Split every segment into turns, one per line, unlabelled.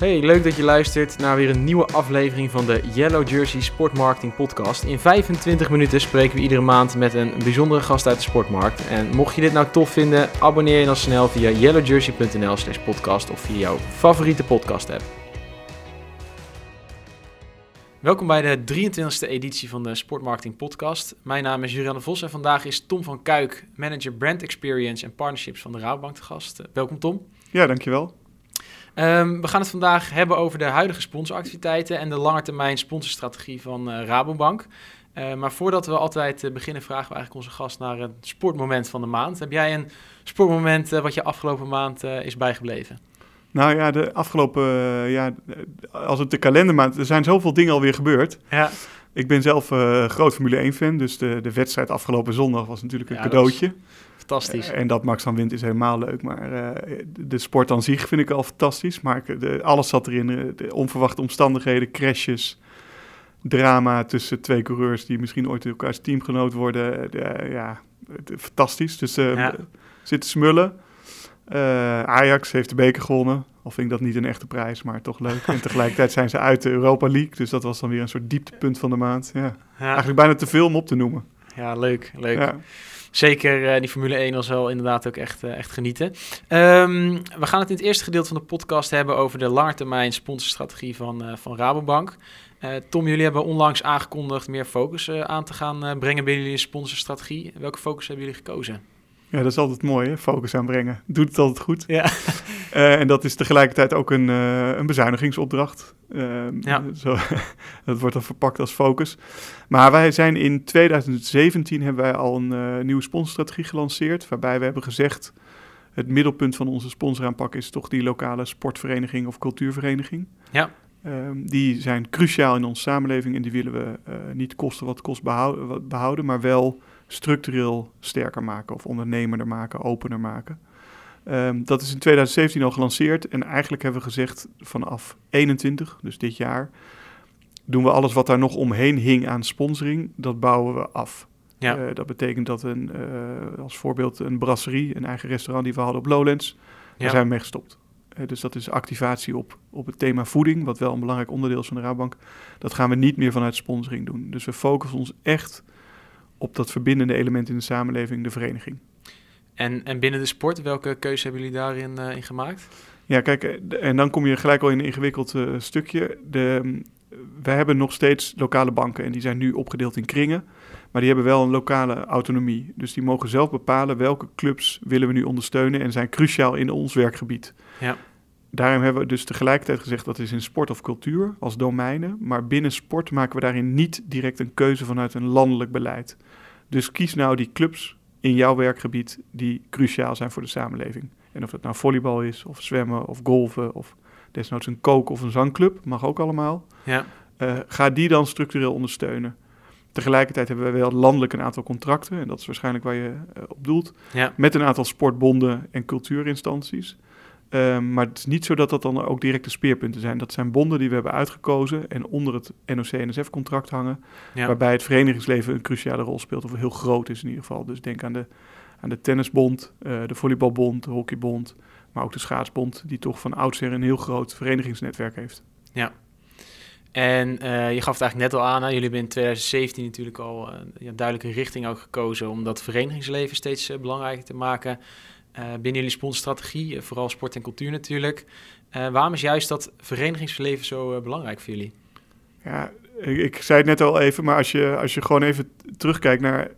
Hey, leuk dat je luistert naar weer een nieuwe aflevering van de Yellow Jersey Sportmarketing Podcast. In 25 minuten spreken we iedere maand met een bijzondere gast uit de sportmarkt. En mocht je dit nou tof vinden, abonneer je dan snel via yellowjersey.nl slash podcast of via jouw favoriete podcast app. Welkom bij de 23e editie van de Sportmarketing Podcast. Mijn naam is Julian de Vos en vandaag is Tom van Kuik, manager Brand Experience en Partnerships van de Rabobank te gast. Eh, welkom Tom.
Ja, dankjewel.
Um, we gaan het vandaag hebben over de huidige sponsoractiviteiten en de langetermijn sponsorstrategie van uh, Rabobank. Uh, maar voordat we altijd uh, beginnen, vragen we eigenlijk onze gast naar een sportmoment van de maand. Heb jij een sportmoment wat je afgelopen maand is bijgebleven?
Nou ja, de afgelopen, ja, als het de kalendermaand, er zijn zoveel dingen alweer gebeurd.
Ja.
Ik ben zelf groot Formule 1-fan, dus de, de wedstrijd afgelopen zondag was natuurlijk een ja, cadeautje.
Fantastisch.
en dat Max dan wint is helemaal leuk. Maar uh, de sport aan zich vind ik al fantastisch. Maar de, alles zat erin. De onverwachte omstandigheden, crashes, drama tussen twee coureurs die misschien ooit elkaars teamgenoot worden. De, ja, fantastisch. Dus uh, ja. zitten smullen. Ajax heeft de beker gewonnen. Al vind ik dat niet een echte prijs, maar toch leuk. En tegelijkertijd zijn ze uit de Europa League. Dus dat was dan weer een soort dieptepunt van de maand. Ja. ja. Eigenlijk bijna te veel om op te noemen.
Ja, leuk. leuk. Ja. Zeker uh, die Formule 1 was wel inderdaad ook echt, uh, echt genieten. Um, we gaan het in het eerste gedeelte van de podcast hebben over de langetermijn sponsorstrategie van, uh, van Rabobank. Tom, jullie hebben onlangs aangekondigd meer focus aan te gaan brengen binnen jullie sponsorstrategie. Welke focus hebben jullie gekozen?
Ja, dat is altijd mooi, hè? focus aanbrengen. Doet het altijd goed.
Ja.
Uh, en dat is tegelijkertijd ook een, uh, een bezuinigingsopdracht. Uh,
ja.
Zo, dat wordt dan verpakt als focus. Maar wij zijn in 2017 hebben wij al een nieuwe sponsorstrategie gelanceerd. Waarbij we hebben gezegd, het middelpunt van onze sponsoraanpak is toch die lokale sportvereniging of cultuurvereniging.
Ja.
Ehm, die zijn cruciaal in onze samenleving en die willen we niet kosten wat kost behouden, behouden maar wel structureel sterker maken of ondernemender maken, opener maken. Um, dat is in 2017 al gelanceerd en eigenlijk hebben we gezegd vanaf 21, dus dit jaar, doen we alles wat daar nog omheen hing aan sponsoring, dat bouwen we af.
Ja.
Uh, dat betekent dat een, uh, als voorbeeld een brasserie, een eigen restaurant die we hadden op Lowlands, daar zijn we mee gestopt. Uh, dus dat is activatie op, op het thema voeding, wat wel een belangrijk onderdeel is van de Rabobank. Dat gaan we niet meer vanuit sponsoring doen. Dus we focussen ons echt op dat verbindende element in de samenleving, de vereniging.
En, en binnen de sport, welke keuze hebben jullie daarin uh, in gemaakt?
Ja, kijk, en dan kom je gelijk al in een ingewikkeld uh, stukje. De, wij hebben nog steeds lokale banken en die zijn nu opgedeeld in kringen. Maar die hebben wel een lokale autonomie. Dus die mogen zelf bepalen welke clubs willen we nu ondersteunen en zijn cruciaal in ons werkgebied.
Ja.
Daarom hebben we dus tegelijkertijd gezegd dat is in sport of cultuur als domeinen. Maar binnen sport maken we daarin niet direct een keuze vanuit een landelijk beleid. Dus kies nou die clubs in jouw werkgebied die cruciaal zijn voor de samenleving. En of het nou volleybal is, of zwemmen, of golven, of desnoods een kook- of een zangclub, mag ook allemaal.
Ja.
Uh, ga die dan structureel ondersteunen. Tegelijkertijd hebben we wel landelijk een aantal contracten, en dat is waarschijnlijk waar je uh, op doelt,
ja.
met een aantal sportbonden en cultuurinstanties. Uh, maar het is niet zo dat dat dan ook directe speerpunten zijn. Dat zijn bonden die we hebben uitgekozen en onder het NOC-NSF-contract hangen.
Ja.
Waarbij het verenigingsleven een cruciale rol speelt, of heel groot is in ieder geval. Dus denk aan de, aan de tennisbond, uh, de volleybalbond, de hockeybond, maar ook de schaatsbond, die toch van oudsher een heel groot verenigingsnetwerk heeft.
Ja. En uh, je gaf het eigenlijk net al aan, hè? jullie hebben in 2017 natuurlijk al uh, ja, duidelijke richting ook gekozen om dat verenigingsleven steeds belangrijker te maken. Uh, binnen jullie sponsorstrategie, uh, vooral sport en cultuur natuurlijk. Uh, waarom is juist dat verenigingsleven zo belangrijk voor jullie?
Ja, ik, ik, zei het net al even, maar als je, als je gewoon even terugkijkt naar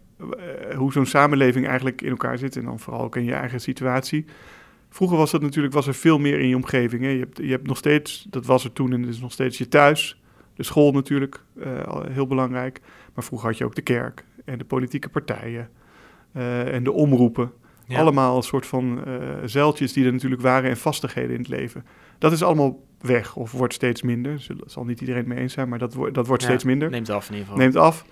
hoe zo'n samenleving eigenlijk in elkaar zit... en dan vooral ook in je eigen situatie... Vroeger was dat natuurlijk was er veel meer in je omgeving. Hè? Je, hebt, je hebt nog steeds, dat was er toen en is nog steeds je thuis. De school natuurlijk, heel belangrijk. Maar vroeger had je ook de kerk en de politieke partijen en de omroepen... Ja. Allemaal een soort van uh, zeiltjes die er natuurlijk waren en vastigheden in het leven. Dat is allemaal weg of wordt steeds minder. Dat zal niet iedereen mee eens zijn, maar dat, wo dat wordt
ja,
steeds minder.
Neemt af in ieder geval.
Neemt af.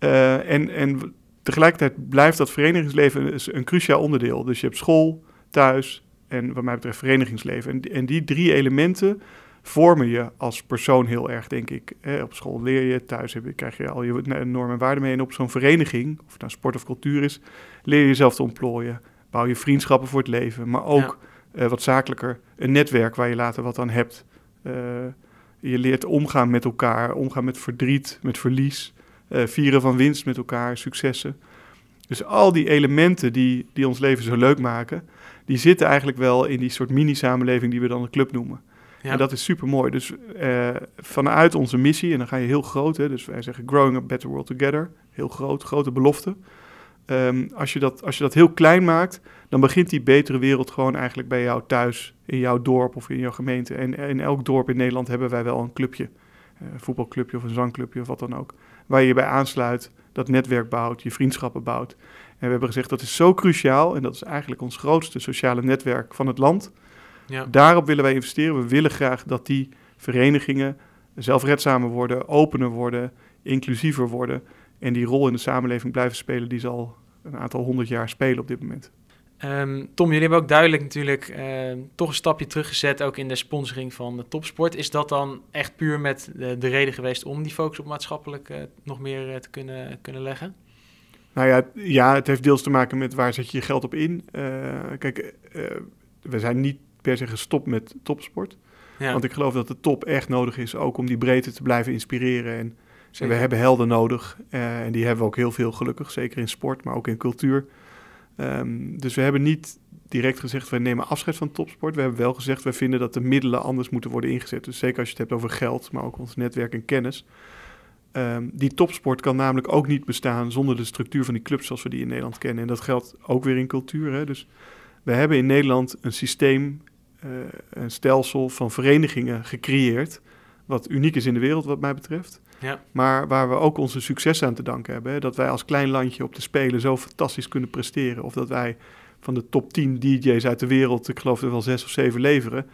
Uh, en, en tegelijkertijd blijft dat verenigingsleven een, een, cruciaal onderdeel. Dus je hebt school, thuis en wat mij betreft verenigingsleven. En, en die drie elementen vormen je als persoon heel erg, denk ik. Eh, op school leer je, thuis heb je, krijg je al je normen en waarden mee. En op zo'n vereniging, of het nou sport of cultuur is, leer je jezelf te ontplooien. Bouw je vriendschappen voor het leven, maar ook ja. uh, wat zakelijker een netwerk waar je later wat aan hebt. je leert omgaan met elkaar, omgaan met verdriet, met verlies, vieren van winst met elkaar, successen. Dus al die elementen die, die ons leven zo leuk maken, die zitten eigenlijk wel in die soort mini-samenleving die we dan een club noemen. Ja. En dat is super mooi. Dus uh, vanuit onze missie, en dan ga je heel groot, hè, dus wij zeggen Growing a Better World Together, heel groot, grote belofte. Um, als, je dat, als je dat heel klein maakt, dan begint die betere wereld gewoon eigenlijk bij jou thuis, in jouw dorp of in jouw gemeente. En in elk dorp in Nederland hebben wij wel een clubje, uh, een voetbalclubje of een zangclubje of wat dan ook, waar je je bij aansluit, dat netwerk bouwt, je vriendschappen bouwt. En we hebben gezegd dat is zo cruciaal en dat is eigenlijk ons grootste sociale netwerk van het land. Ja. Daarop willen wij investeren. We willen graag dat die verenigingen zelfredzamer worden, opener worden, inclusiever worden. En die rol in de samenleving blijven spelen die ze al een aantal honderd jaar spelen op dit moment.
Um, Tom, jullie hebben ook duidelijk natuurlijk uh, toch een stapje teruggezet, ook in de sponsoring van de topsport. Is dat dan echt puur met de, de reden geweest om die focus op maatschappelijk uh, nog meer uh, te kunnen, kunnen leggen?
Nou ja, ja, het heeft deels te maken met waar zet je je geld op in. kijk, we zijn niet per se gestopt met topsport. Ja. Want ik geloof dat de top echt nodig is, ook om die breedte te blijven inspireren. En, we hebben helden nodig. Uh, en die hebben we ook heel veel gelukkig, zeker in sport, maar ook in cultuur. Um, dus we hebben niet direct gezegd, we nemen afscheid van topsport. We hebben wel gezegd, we vinden dat de middelen anders moeten worden ingezet. Dus zeker als je het hebt over geld, maar ook ons netwerk en kennis. Um, die topsport kan namelijk ook niet bestaan zonder de structuur van die clubs zoals we die in Nederland kennen. En dat geldt ook weer in cultuur. Hè? Dus we hebben in Nederland een systeem uh, een stelsel van verenigingen gecreëerd. Wat uniek is in de wereld, wat mij betreft. Ja. Maar waar we ook onze succes aan te danken hebben. Hè? Dat wij als klein landje op de Spelen zo fantastisch kunnen presteren. Of dat wij van de top 10 DJ's uit de wereld, ik geloof er wel zes of zeven leveren.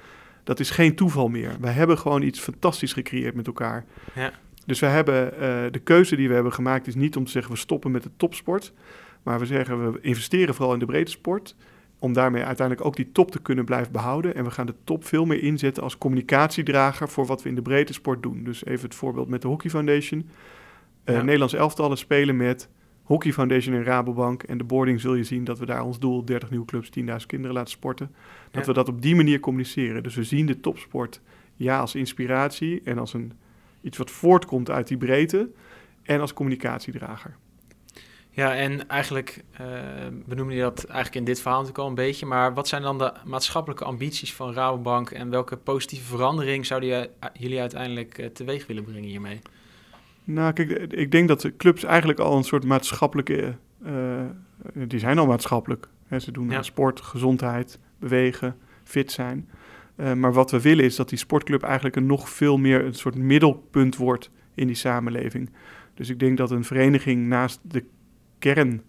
Dat is geen toeval meer. Wij hebben gewoon iets fantastisch gecreëerd met elkaar. Ja. Dus we hebben uh, de keuze die we hebben gemaakt is niet om te zeggen we stoppen met de topsport. Maar we zeggen we investeren vooral in de breedte sport om daarmee uiteindelijk ook die top te kunnen blijven behouden. En we gaan de top veel meer inzetten als communicatiedrager voor wat we in de breedte sport doen. Dus even het voorbeeld met de Hockey Foundation. Uh, Nederlands elftallen spelen met Hockey Foundation en Rabobank. En de boarding zul je zien dat we daar ons doel, 30 nieuwe clubs, 10.000 kinderen laten sporten. Dat we dat op die manier communiceren. Dus we zien de topsport ja als inspiratie en als een, iets wat voortkomt uit die breedte. En als communicatiedrager.
Ja, en eigenlijk, uh, we noemen je dat eigenlijk in dit verhaal natuurlijk al een beetje, maar wat zijn dan de maatschappelijke ambities van Rabobank en welke positieve verandering zouden jullie uiteindelijk uh, teweeg willen brengen hiermee?
Nou, kijk, ik denk dat de clubs eigenlijk al een soort maatschappelijke, uh, die zijn al maatschappelijk. Hè, ze doen ja. sport, gezondheid, bewegen, fit zijn. maar wat we willen is dat die sportclub eigenlijk een nog veel meer een soort middelpunt wordt in die samenleving. Dus ik denk dat een vereniging naast de kern,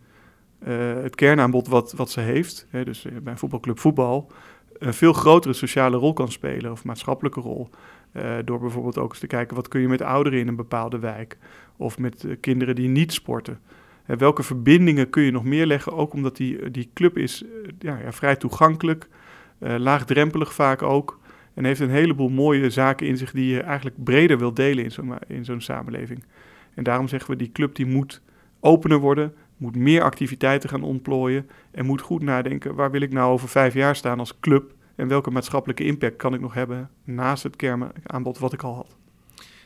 uh, het kernaanbod wat, wat ze heeft, hè, dus eh, bij voetbalclub voetbal, een veel grotere sociale rol kan spelen of maatschappelijke rol. Uh, door bijvoorbeeld ook eens te kijken wat kun je met ouderen in een bepaalde wijk of met kinderen die niet sporten. Welke verbindingen kun je nog meer leggen, ook omdat die, die club is ja, ja, vrij toegankelijk, laagdrempelig vaak ook. En heeft een heleboel mooie zaken in zich die je eigenlijk breder wil delen in zo'n, in zo'n samenleving. En daarom zeggen we, die club die moet opener worden, moet meer activiteiten gaan ontplooien en moet goed nadenken waar wil ik nou over vijf jaar staan als club en welke maatschappelijke impact kan ik nog hebben naast het kernaanbod wat ik al had.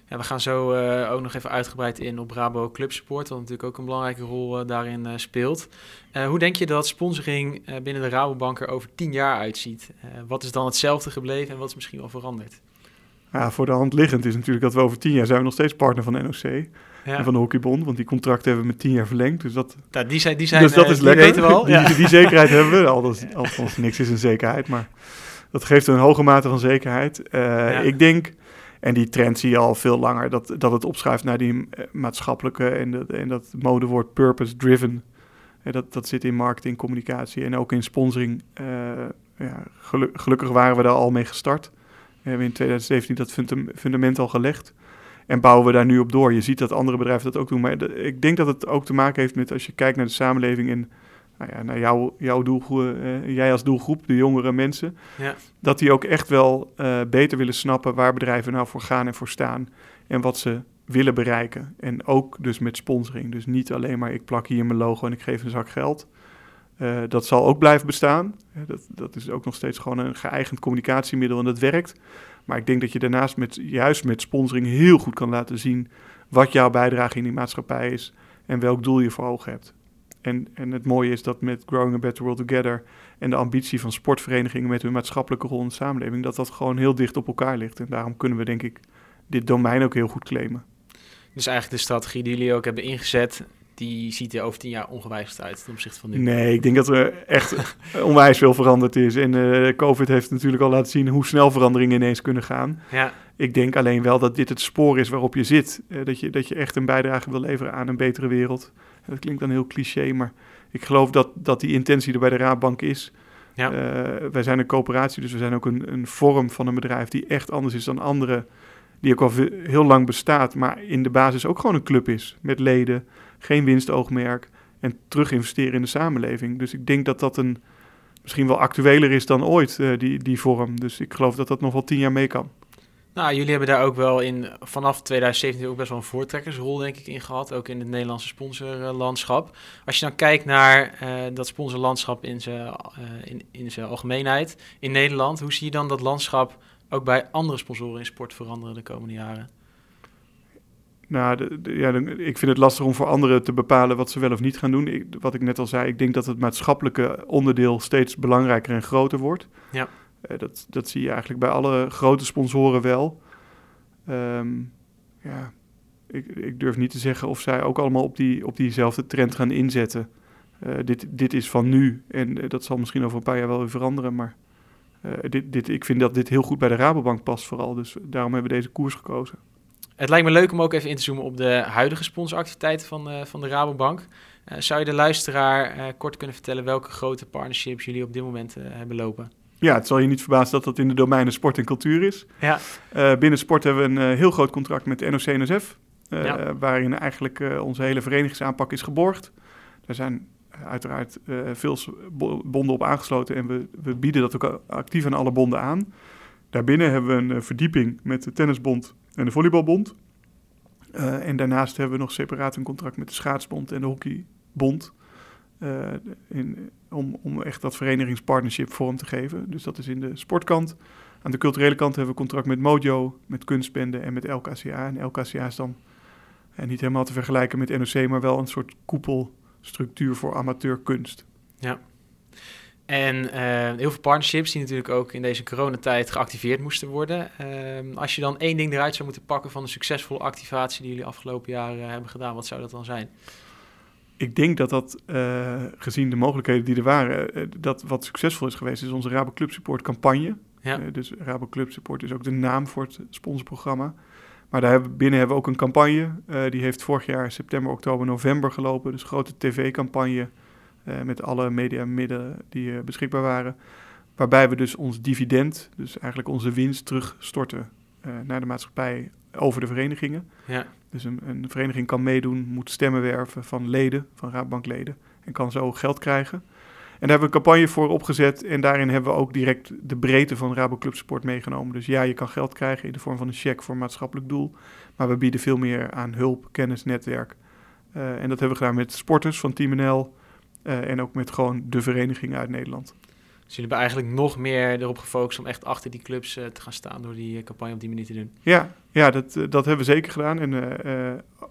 Ja, we gaan zo uh, ook nog even uitgebreid in op Rabo Club Support, wat natuurlijk ook een belangrijke rol uh, daarin uh, speelt. hoe denk je dat sponsoring binnen de Rabobank er over tien jaar uitziet? wat is dan hetzelfde gebleven en wat is misschien wel veranderd?
Ja, voor de hand liggend is natuurlijk dat we over tien jaar zijn we nog steeds partner van de NOC ja. van de hockeybond. Want die contracten hebben we met tien jaar verlengd. Dus dat,
ja, die zijn, die zijn, dus dat uh, is lekker. weten we al.
Die, die, zekerheid hebben we. Althans, althans, niks is een zekerheid. Maar dat geeft een hoge mate van zekerheid. Uh, ik denk, en die trend zie je al veel langer, dat, dat het opschuift naar die eh, maatschappelijke en, dat, en dat modewoord purpose-driven. dat, dat zit in marketing, communicatie en ook in sponsoring. Uh, ja, gelukkig waren we daar al mee gestart. We hebben in 2017 dat fundament al gelegd. En bouwen we daar nu op door. Je ziet dat andere bedrijven dat ook doen. Maar ik denk dat het ook te maken heeft met als je kijkt naar de samenleving en nou ja, naar jouw, jouw doelgroep, uh, jij als doelgroep, de jongere mensen. Ja. Dat die ook echt wel uh, beter willen snappen waar bedrijven nou voor gaan en voor staan. En wat ze willen bereiken. En ook dus met sponsoring. Dus niet alleen maar ik plak hier mijn logo en ik geef een zak geld. Uh, dat zal ook blijven bestaan. dat, dat is ook nog steeds gewoon een geëigend communicatiemiddel en dat werkt. Maar ik denk dat je daarnaast met, juist met sponsoring heel goed kan laten zien wat jouw bijdrage in die maatschappij is en welk doel je voor ogen hebt. En, en het mooie is dat met Growing a Better World Together en de ambitie van sportverenigingen met hun maatschappelijke rol in de samenleving, dat dat gewoon heel dicht op elkaar ligt. En daarom kunnen we denk ik dit domein ook heel goed claimen.
Dus eigenlijk de strategie die jullie ook hebben ingezet, die ziet er over tien jaar ongewijzigd uit ten opzichte van nu.
Nee, ik denk dat er echt onwijs veel veranderd is. En uh, COVID heeft natuurlijk al laten zien hoe snel veranderingen ineens kunnen gaan. Ja. Ik denk alleen wel dat dit het spoor is waarop je zit. Uh, dat, je, dat je echt een bijdrage wil leveren aan een betere wereld. Dat klinkt dan heel cliché, maar ik geloof dat, dat die intentie er bij de Raadbank is. Ja. Uh, wij zijn een coöperatie, dus we zijn ook een, een vorm van een bedrijf die echt anders is dan andere. Die ook al heel lang bestaat, maar in de basis ook gewoon een club is. Met leden, geen winstoogmerk en terug investeren in de samenleving. Dus ik denk dat dat een misschien wel actueler is dan ooit, uh, die, die vorm. Dus ik geloof dat dat nog wel tien jaar mee kan.
Nou, jullie hebben daar ook wel in vanaf 2017 ook best wel een voortrekkersrol, denk ik, in gehad. Ook in het Nederlandse sponsorlandschap. Als je dan kijkt naar uh, dat sponsorlandschap in zijn uh, in, in zijn algemeenheid in Nederland, hoe zie je dan dat landschap ook bij andere sponsoren in sport veranderen de komende jaren?
Nou, ja, ik vind het lastig om voor anderen te bepalen wat ze wel of niet gaan doen. Ik, wat ik net al zei, ik denk dat het maatschappelijke onderdeel steeds belangrijker en groter wordt. Ja. Uh, dat, dat zie je eigenlijk bij alle grote sponsoren wel. Um, ja, ik, ik, durf niet te zeggen of zij ook allemaal op, die, op diezelfde trend gaan inzetten. Uh, dit, dit is van nu en uh, dat zal misschien over een paar jaar wel weer veranderen. Maar dit, dit, ik vind dat dit heel goed bij de Rabobank past vooral. Dus daarom hebben we deze koers gekozen.
Het lijkt me leuk om ook even in te zoomen op de huidige sponsoractiviteiten van, uh, van de Rabobank. Uh, zou je de luisteraar uh, kort kunnen vertellen welke grote partnerships jullie op dit moment hebben lopen?
Ja, het zal je niet verbazen dat dat in de domeinen sport en cultuur is. Ja. binnen sport hebben we een heel groot contract met de NOC-NSF, ja. waarin eigenlijk onze hele verenigingsaanpak is geborgd. Daar zijn uiteraard veel bonden op aangesloten en we, we bieden dat ook actief aan alle bonden aan. Daarbinnen hebben we een verdieping met de Tennisbond en de Volleybalbond. Uh, en daarnaast hebben we nog separaat een contract met de Schaatsbond en de Hockeybond. Uh, in, om, om echt dat verenigingspartnership vorm te geven. Dus dat is in de sportkant. Aan de culturele kant hebben we contract met Mojo, met Kunstbende en met LKCA. En LKCA is dan en niet helemaal te vergelijken met NOC, maar wel een soort koepelstructuur voor amateurkunst.
Ja. En uh, heel veel partnerships die natuurlijk ook in deze coronatijd geactiveerd moesten worden. Uh, als je dan één ding eruit zou moeten pakken van de succesvolle activatie die jullie afgelopen jaren hebben gedaan, wat zou dat dan zijn?
Ik denk dat dat, uh, gezien de mogelijkheden die er waren, dat wat succesvol is geweest, is onze Rabo Club Support campagne. Ja. dus Rabo Club Support is ook de naam voor het sponsorprogramma. Maar daar hebben, binnen hebben we ook een campagne. die heeft vorig jaar september, oktober, november gelopen. Dus grote tv-campagne met alle mediamiddelen die uh, beschikbaar waren. Waarbij we dus ons dividend, dus eigenlijk onze winst, terugstorten uh, naar de maatschappij over de verenigingen. Ja. Dus een, een, vereniging kan meedoen, moet stemmen werven van leden, van Raadbankleden, en kan zo geld krijgen. En daar hebben we een campagne voor opgezet en daarin hebben we ook direct de breedte van Rabo Club Support meegenomen. Dus ja, je kan geld krijgen in de vorm van een cheque voor een maatschappelijk doel, maar we bieden veel meer aan hulp, kennis, netwerk. en dat hebben we gedaan met sporters van Team NL, uh, en ook met gewoon de verenigingen uit Nederland.
Dus jullie hebben eigenlijk nog meer erop gefocust om echt achter die clubs uh, te gaan staan door die uh, campagne op die manier te doen.
Ja, ja dat, dat hebben we zeker gedaan. En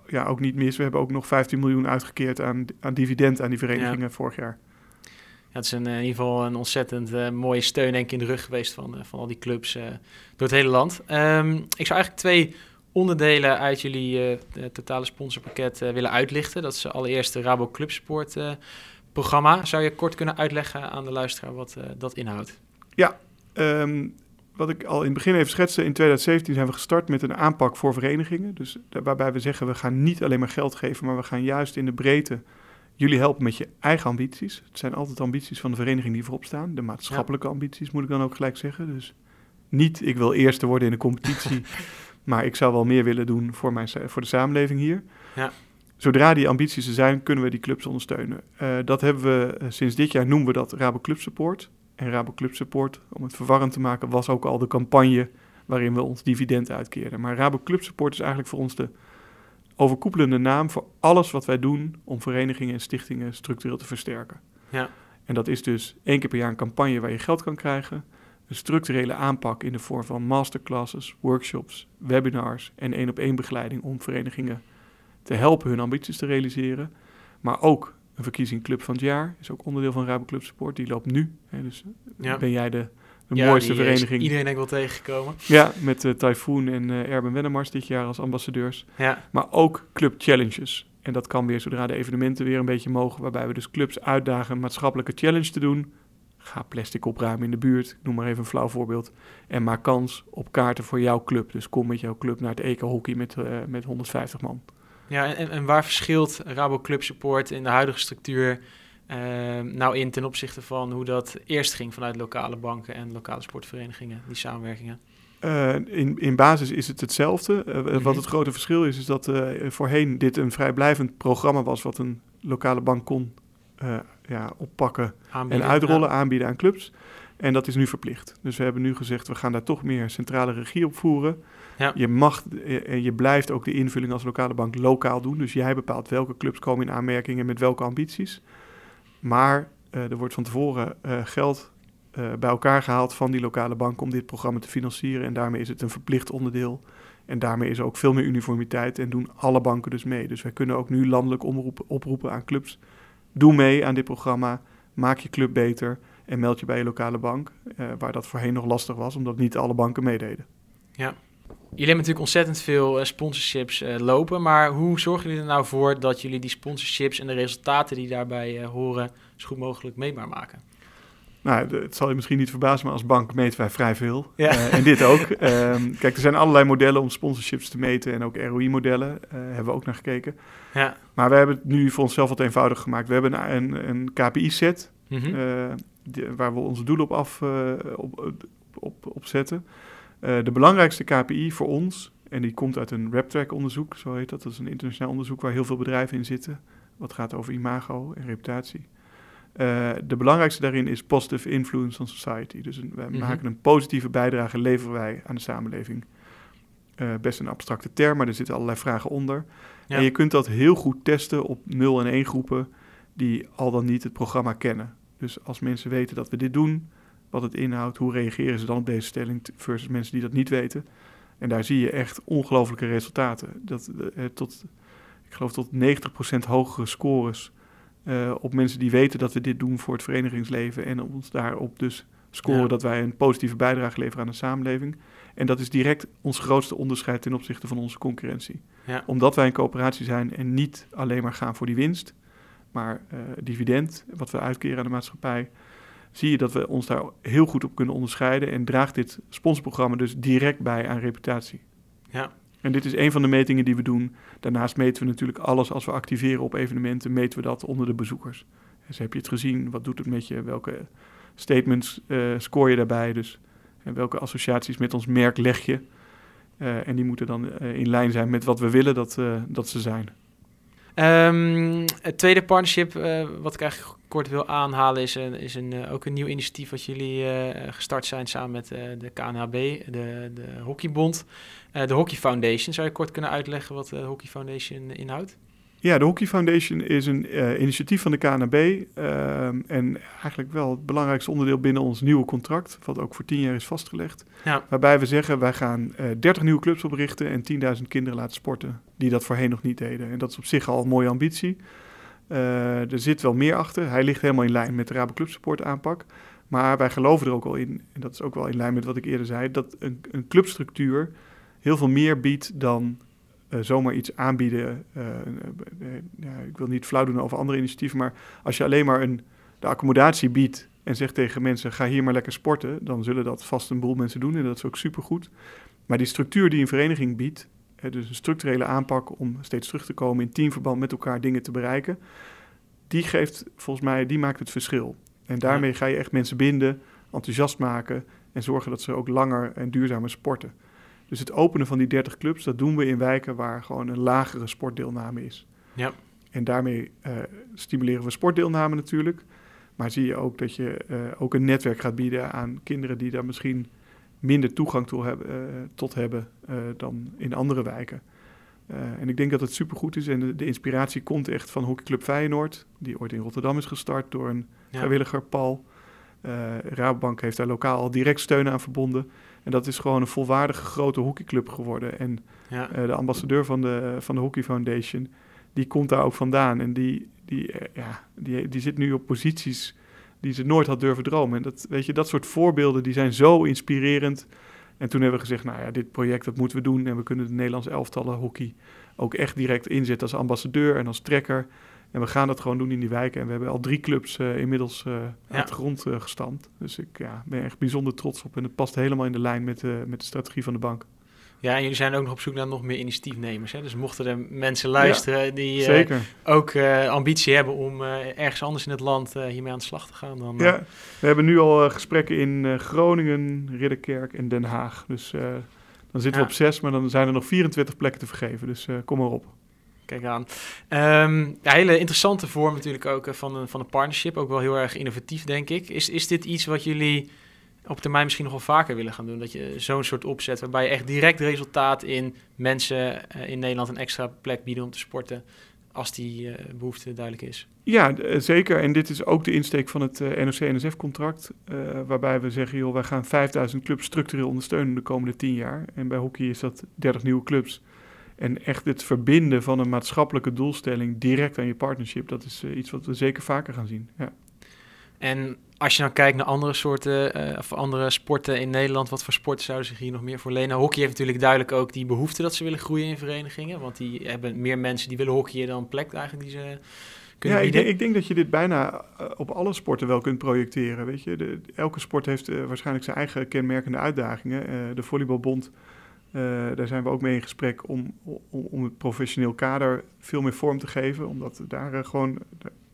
ja, ook niet mis. We hebben ook nog 15 miljoen uitgekeerd aan, aan dividend aan die verenigingen vorig jaar.
Ja, het is een, in ieder geval een ontzettend mooie steun denk ik, in de rug geweest van, van al die clubs door het hele land. Um, ik zou eigenlijk twee onderdelen uit jullie totale sponsorpakket willen uitlichten. Dat is allereerst de Rabo Club Support programma. Zou je kort kunnen uitleggen aan de luisteraar wat uh, dat inhoudt?
Ja, um, wat ik al in het begin even schetste, in 2017 zijn we gestart met een aanpak voor verenigingen. Dus waarbij we zeggen, we gaan niet alleen maar geld geven, maar we gaan juist in de breedte jullie helpen met je eigen ambities. Het zijn altijd ambities van de vereniging die voorop staan. De maatschappelijke ambities moet ik dan ook gelijk zeggen. Dus niet, ik wil eerste worden in de competitie, maar ik zou wel meer willen doen voor, mijn, voor de samenleving hier. Ja zodra die ambities er zijn, kunnen we die clubs ondersteunen. Uh, dat hebben we uh, sinds dit jaar noemen we dat Rabo Club Support. En Rabo Club Support, om het verwarrend te maken, was ook al de campagne waarin we ons dividend uitkeerden. Maar Rabo Club Support is eigenlijk voor ons de overkoepelende naam voor alles wat wij doen om verenigingen en stichtingen structureel te versterken. Ja. En dat is dus één keer per jaar een campagne waar je geld kan krijgen. Een structurele aanpak in de vorm van masterclasses, workshops, webinars en één op één begeleiding om verenigingen te helpen hun ambities te realiseren. Maar ook een verkiezing Club van het Jaar is ook onderdeel van Rabo Club Support. Die loopt nu. Hè, dus ben jij de, de mooiste vereniging.
iedereen denk ik wel tegengekomen.
Ja, met uh, Typhoon en uh, Erben Wennemars dit jaar als ambassadeurs. Ja. Maar ook Club Challenges. En dat kan weer zodra de evenementen weer een beetje mogen, waarbij we dus clubs uitdagen een maatschappelijke challenge te doen. Ga plastic opruimen in de buurt, noem maar even een flauw voorbeeld. En maak kans op kaarten voor jouw club. Dus kom met jouw club naar het EK-hockey met, uh, met 150 man.
Ja, en, en waar verschilt Rabo Club Support in de huidige structuur uh, nou in ten opzichte van hoe dat eerst ging vanuit lokale banken en lokale sportverenigingen, die samenwerkingen?
Uh, in, in basis is het hetzelfde. Uh, Wat mhm. het grote verschil is, is dat voorheen dit een vrijblijvend programma was wat een lokale bank kon ja, oppakken en uitrollen, aanbieden aan clubs. En dat is nu verplicht. Dus we hebben nu gezegd, we gaan daar toch meer centrale regie op voeren. Ja. Je mag en je blijft ook de invulling als lokale bank lokaal doen. Dus jij bepaalt welke clubs komen in aanmerking en met welke ambities. Maar uh, er wordt van tevoren uh, geld uh, bij elkaar gehaald van die lokale bank om dit programma te financieren. En daarmee is het een verplicht onderdeel. En daarmee is er ook veel meer uniformiteit en doen alle banken dus mee. Dus wij kunnen ook nu landelijk omroepen, oproepen aan clubs. Doe mee aan dit programma, maak je club beter en meld je bij je lokale bank. waar dat voorheen nog lastig was, omdat niet alle banken meededen.
Ja, Jullie hebben natuurlijk ontzettend veel uh, sponsorships uh, lopen, maar hoe zorgen jullie er nou voor dat jullie die sponsorships en de resultaten die daarbij uh, horen zo goed mogelijk meetbaar maken?
Nou, het zal je misschien niet verbazen, maar als bank meten wij vrij veel. Ja. en dit ook. Um, kijk, er zijn allerlei modellen om sponsorships te meten en ook ROI-modellen. hebben we ook naar gekeken. Ja. Maar we hebben het nu voor onszelf wat eenvoudig gemaakt. We hebben een, een KPI-set mm -hmm. waar we onze doelen op, af, op, op, op zetten. Uh, de belangrijkste KPI voor ons, en die komt uit een RepTrack-onderzoek, zo heet dat. Dat is een internationaal onderzoek waar heel veel bedrijven in zitten. Wat gaat over imago en reputatie. Uh, de belangrijkste daarin is positive influence on society. Dus een, wij mm -hmm. maken een positieve bijdrage, leveren wij aan de samenleving. Uh, best een abstracte term, maar er zitten allerlei vragen onder. Ja. En je kunt dat heel goed testen op 0 en 1 groepen die al dan niet het programma kennen. Dus als mensen weten dat we dit doen, wat het inhoudt, hoe reageren ze dan op deze stelling versus mensen die dat niet weten. En daar zie je echt ongelooflijke resultaten. Dat, eh, tot, ik geloof tot 90% hogere scores uh, op mensen die weten dat we dit doen voor het verenigingsleven en ons daarop dus scoren dat wij een positieve bijdrage leveren aan de samenleving. En dat is direct ons grootste onderscheid ten opzichte van onze concurrentie. Ja. Omdat wij een coöperatie zijn en niet alleen maar gaan voor die winst, maar uh, dividend, wat we uitkeren aan de maatschappij, zie je dat we ons daar heel goed op kunnen onderscheiden en draagt dit sponsorprogramma dus direct bij aan reputatie. Ja. En dit is een van de metingen die we doen. Daarnaast meten we natuurlijk alles als we activeren op evenementen, meten we dat onder de bezoekers. Dus heb je het gezien? Wat doet het met je? Welke statements uh, score je daarbij? Dus en welke associaties met ons merk leg je? Uh, en die moeten dan uh, in lijn zijn met wat we willen dat, dat ze zijn.
Um, het tweede partnership, wat ik eigenlijk kort wil aanhalen, is, een, is een, uh, ook een nieuw initiatief wat jullie uh, gestart zijn samen met de KNHB, de, de Hockeybond. de Hockey Foundation, zou je kort kunnen uitleggen wat de Hockey Foundation inhoudt?
Ja, de Hockey Foundation is een initiatief van de KNHB ehm, en eigenlijk wel het belangrijkste onderdeel binnen ons nieuwe contract, wat ook voor tien jaar is vastgelegd. Ja. Waarbij we zeggen, wij gaan 30 nieuwe clubs oprichten en 10.000 kinderen laten sporten, die dat voorheen nog niet deden. En dat is op zich al een mooie ambitie. Er zit wel meer achter. Hij ligt helemaal in lijn met de Rabo Club Support aanpak. Maar wij geloven er ook al in, en dat is ook wel in lijn met wat ik eerder zei, dat een, een clubstructuur heel veel meer biedt dan uh, zomaar iets aanbieden. Uh, ja, ik wil niet flauw doen over andere initiatieven, maar als je alleen maar een, de accommodatie biedt en zegt tegen mensen: ga hier maar lekker sporten, dan zullen dat vast een boel mensen doen en dat is ook supergoed. Maar die structuur die een vereniging biedt, dus een structurele aanpak om steeds terug te komen in teamverband met elkaar dingen te bereiken. Die geeft volgens mij, die maakt het verschil. En daarmee ga je echt mensen binden, enthousiast maken en zorgen dat ze ook langer en duurzamer sporten. Dus het openen van die 30 clubs, dat doen we in wijken waar gewoon een lagere sportdeelname is. Ja. En daarmee uh, stimuleren we sportdeelname natuurlijk. Maar zie je ook dat je uh, ook een netwerk gaat bieden aan kinderen die daar misschien minder toegang toe hebben, uh, tot hebben dan in andere wijken. en ik denk dat het supergoed is. En de, de, inspiratie komt echt van hockeyclub Feyenoord, die ooit in Rotterdam is gestart door een vrijwilliger, Paul. Rabobank heeft daar lokaal al direct steun aan verbonden. En dat is gewoon een volwaardige grote hockeyclub geworden. En ja. de ambassadeur van de, van de Hockey Foundation, die komt daar ook vandaan. En die, die, ja, die, die zit nu op posities die ze nooit had durven dromen. En dat, weet je, dat soort voorbeelden die zijn zo inspirerend. En toen hebben we gezegd, nou ja, dit project dat moeten we doen. En we kunnen de Nederlandse elftallen hockey ook echt direct inzetten als ambassadeur en als trekker. En we gaan dat gewoon doen in die wijken. En we hebben al drie clubs uh, inmiddels uh, uit de grond uh, gestampt. Dus ik ja, ben echt bijzonder trots op. En het past helemaal in de lijn met, met de strategie van de bank.
Ja, en jullie zijn ook nog op zoek naar nog meer initiatiefnemers. Hè? Dus mochten er mensen luisteren die ook ambitie hebben om ergens anders in het land hiermee aan de slag te gaan. Dan,
ja, we hebben nu al gesprekken in Groningen, Ridderkerk en Den Haag. Dus dan zitten we op zes, maar dan zijn er nog 24 plekken te vergeven. Dus kom maar op.
Kijk aan. Um, hele interessante vorm natuurlijk ook van een, van een partnership. Ook wel heel erg innovatief, denk ik. Is, is dit iets wat jullie op termijn misschien nog wel vaker willen gaan doen. Dat je zo'n soort opzet waarbij je echt direct resultaat in mensen uh, in Nederland een extra plek bieden om te sporten. Als die uh, behoefte duidelijk is.
Ja, eh, zeker. En dit is ook de insteek van het NOC-NSF-contract. waarbij we zeggen, joh, wij gaan 5000 clubs structureel ondersteunen de komende 10 jaar. En bij hockey is dat 30 nieuwe clubs. En echt het verbinden van een maatschappelijke doelstelling direct aan je partnership, dat is iets wat we zeker vaker gaan zien. Ja.
En als je nou kijkt naar andere soorten uh, of andere sporten in Nederland, wat voor sporten zouden zich hier nog meer voor lenen? Hockey heeft natuurlijk duidelijk ook die behoefte dat ze willen groeien in verenigingen. Want die hebben meer mensen die willen hockeyen dan plek eigenlijk die ze kunnen
ja,
ik denk,
ik denk, dat je dit bijna eh, op alle sporten wel kunt projecteren. Weet je? De, elke sport heeft uh, waarschijnlijk zijn eigen kenmerkende uitdagingen. De volleybalbond, daar zijn we ook mee in gesprek om, om, om, het professioneel kader veel meer vorm te geven. Omdat daar gewoon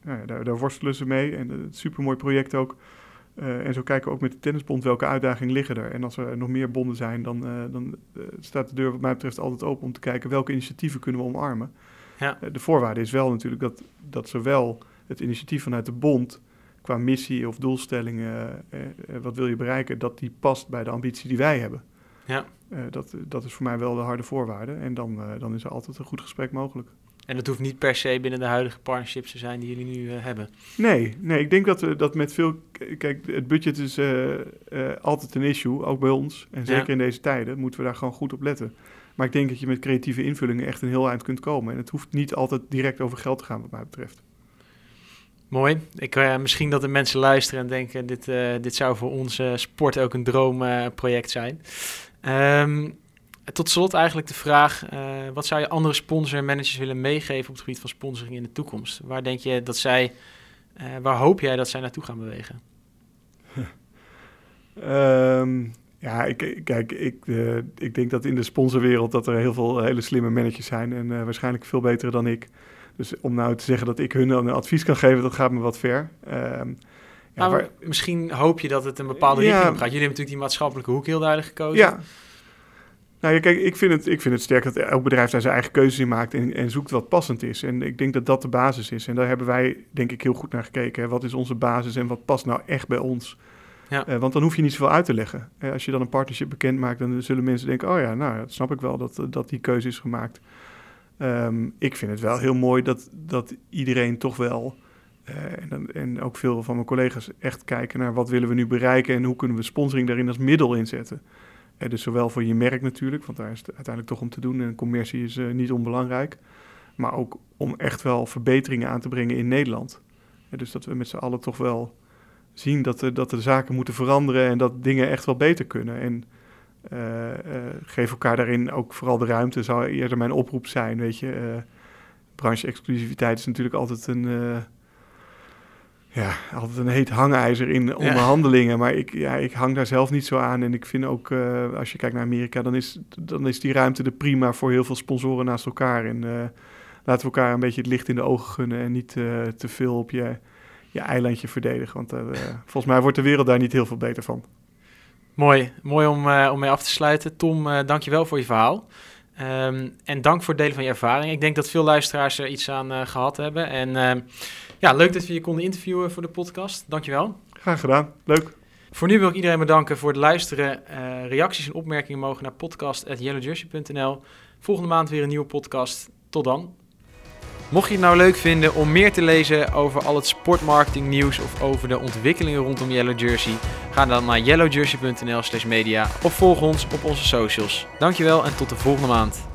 nou daar, daar, worstelen ze mee. En het supermooi project ook. Uh, en zo kijken we ook met de tennisbond welke uitdagingen liggen er. En als er nog meer bonden zijn, dan, uh, dan uh, staat de deur wat mij betreft altijd open om te kijken welke initiatieven kunnen we omarmen. Ja. de voorwaarde is wel natuurlijk dat, dat zowel het initiatief vanuit de bond qua missie of doelstellingen, wat wil je bereiken, dat die past bij de ambitie die wij hebben. Ja. dat, dat is voor mij wel de harde voorwaarde. En dan, dan is er altijd een goed gesprek mogelijk.
En dat hoeft niet per se binnen de huidige partnerships te zijn die jullie nu uh, hebben.
Nee, nee, ik denk dat we dat met veel. Kijk, het budget is uh, uh, altijd een issue, ook bij ons. En zeker in deze tijden moeten we daar gewoon goed op letten. Maar ik denk dat je met creatieve invullingen echt een heel eind kunt komen. En het hoeft niet altijd direct over geld te gaan, wat mij betreft.
Mooi. Ik, misschien dat de mensen luisteren en denken: dit, dit zou voor onze sport ook een droomproject zijn. Um, tot slot eigenlijk de vraag, uh, wat zou je andere sponsor en managers willen meegeven op het gebied van sponsoring in de toekomst? Waar denk je dat zij, uh, waar hoop jij dat zij naartoe gaan bewegen?
um, ja, ik, kijk, ik, uh, ik denk dat in de sponsorwereld dat er heel veel hele slimme managers zijn en waarschijnlijk veel betere dan ik. Dus om nou te zeggen dat ik hun een advies kan geven, dat gaat me wat ver. Um,
ja, nou, Misschien hoop je dat het een bepaalde richting gaat. Jullie hebben natuurlijk die maatschappelijke hoek heel duidelijk gekozen. Ja,
nou ja, kijk, ik vind, het, ik vind het sterk dat elk bedrijf daar zijn eigen keuzes in maakt en, en zoekt wat passend is. En ik denk dat dat de basis is. En daar hebben wij, denk ik, heel goed naar gekeken. Hè. Wat is onze basis en wat past nou echt bij ons? Ja. Uh, want dan hoef je niet zoveel uit te leggen. Uh, als je dan een partnership bekend maakt, dan zullen mensen denken: oh ja, nou, dat snap ik wel dat, dat die keuze is gemaakt. Um, ik vind het wel heel mooi dat, dat iedereen toch wel. Uh, en, en, ook veel van mijn collega's echt kijken naar wat willen we nu bereiken en hoe kunnen we sponsoring daarin als middel inzetten dus zowel voor je merk natuurlijk, want daar is het uiteindelijk toch om te doen. En commercie is uh, niet onbelangrijk. Maar ook om echt wel verbeteringen aan te brengen in Nederland. dus dat we met z'n allen toch wel zien dat de, dat de zaken moeten veranderen en dat dingen echt wel beter kunnen. En geef elkaar daarin ook vooral de ruimte, zou eerder mijn oproep zijn. Weet je, branche-exclusiviteit is natuurlijk altijd een ja, altijd een heet hangijzer in onderhandelingen. Maar ik, ja, ik hang daar zelf niet zo aan. En ik vind ook, uh, als je kijkt naar Amerika, dan is, dan is die ruimte er prima voor heel veel sponsoren naast elkaar. En uh, laten we elkaar een beetje het licht in de ogen gunnen en niet uh, te veel op je, je eilandje verdedigen. Want volgens mij wordt de wereld daar niet heel veel beter van.
Mooi, mooi om, om mee af te sluiten. Tom, dank je wel voor je verhaal. Um, en dank voor het delen van je ervaring. Ik denk dat veel luisteraars er iets aan gehad hebben. En ja, leuk dat we je konden interviewen voor de podcast. Dankjewel.
Graag gedaan. Leuk.
Voor nu wil ik iedereen bedanken voor het luisteren. Uh, reacties en opmerkingen mogen naar podcast.yellowjersey.nl. Volgende maand weer een nieuwe podcast. Tot dan. Mocht je het nou leuk vinden om meer te lezen over al het sportmarketing nieuws of over de ontwikkelingen rondom Yellow Jersey, ga dan naar yellowjersey.nl/media of volg ons op onze socials. Dankjewel en tot de volgende maand.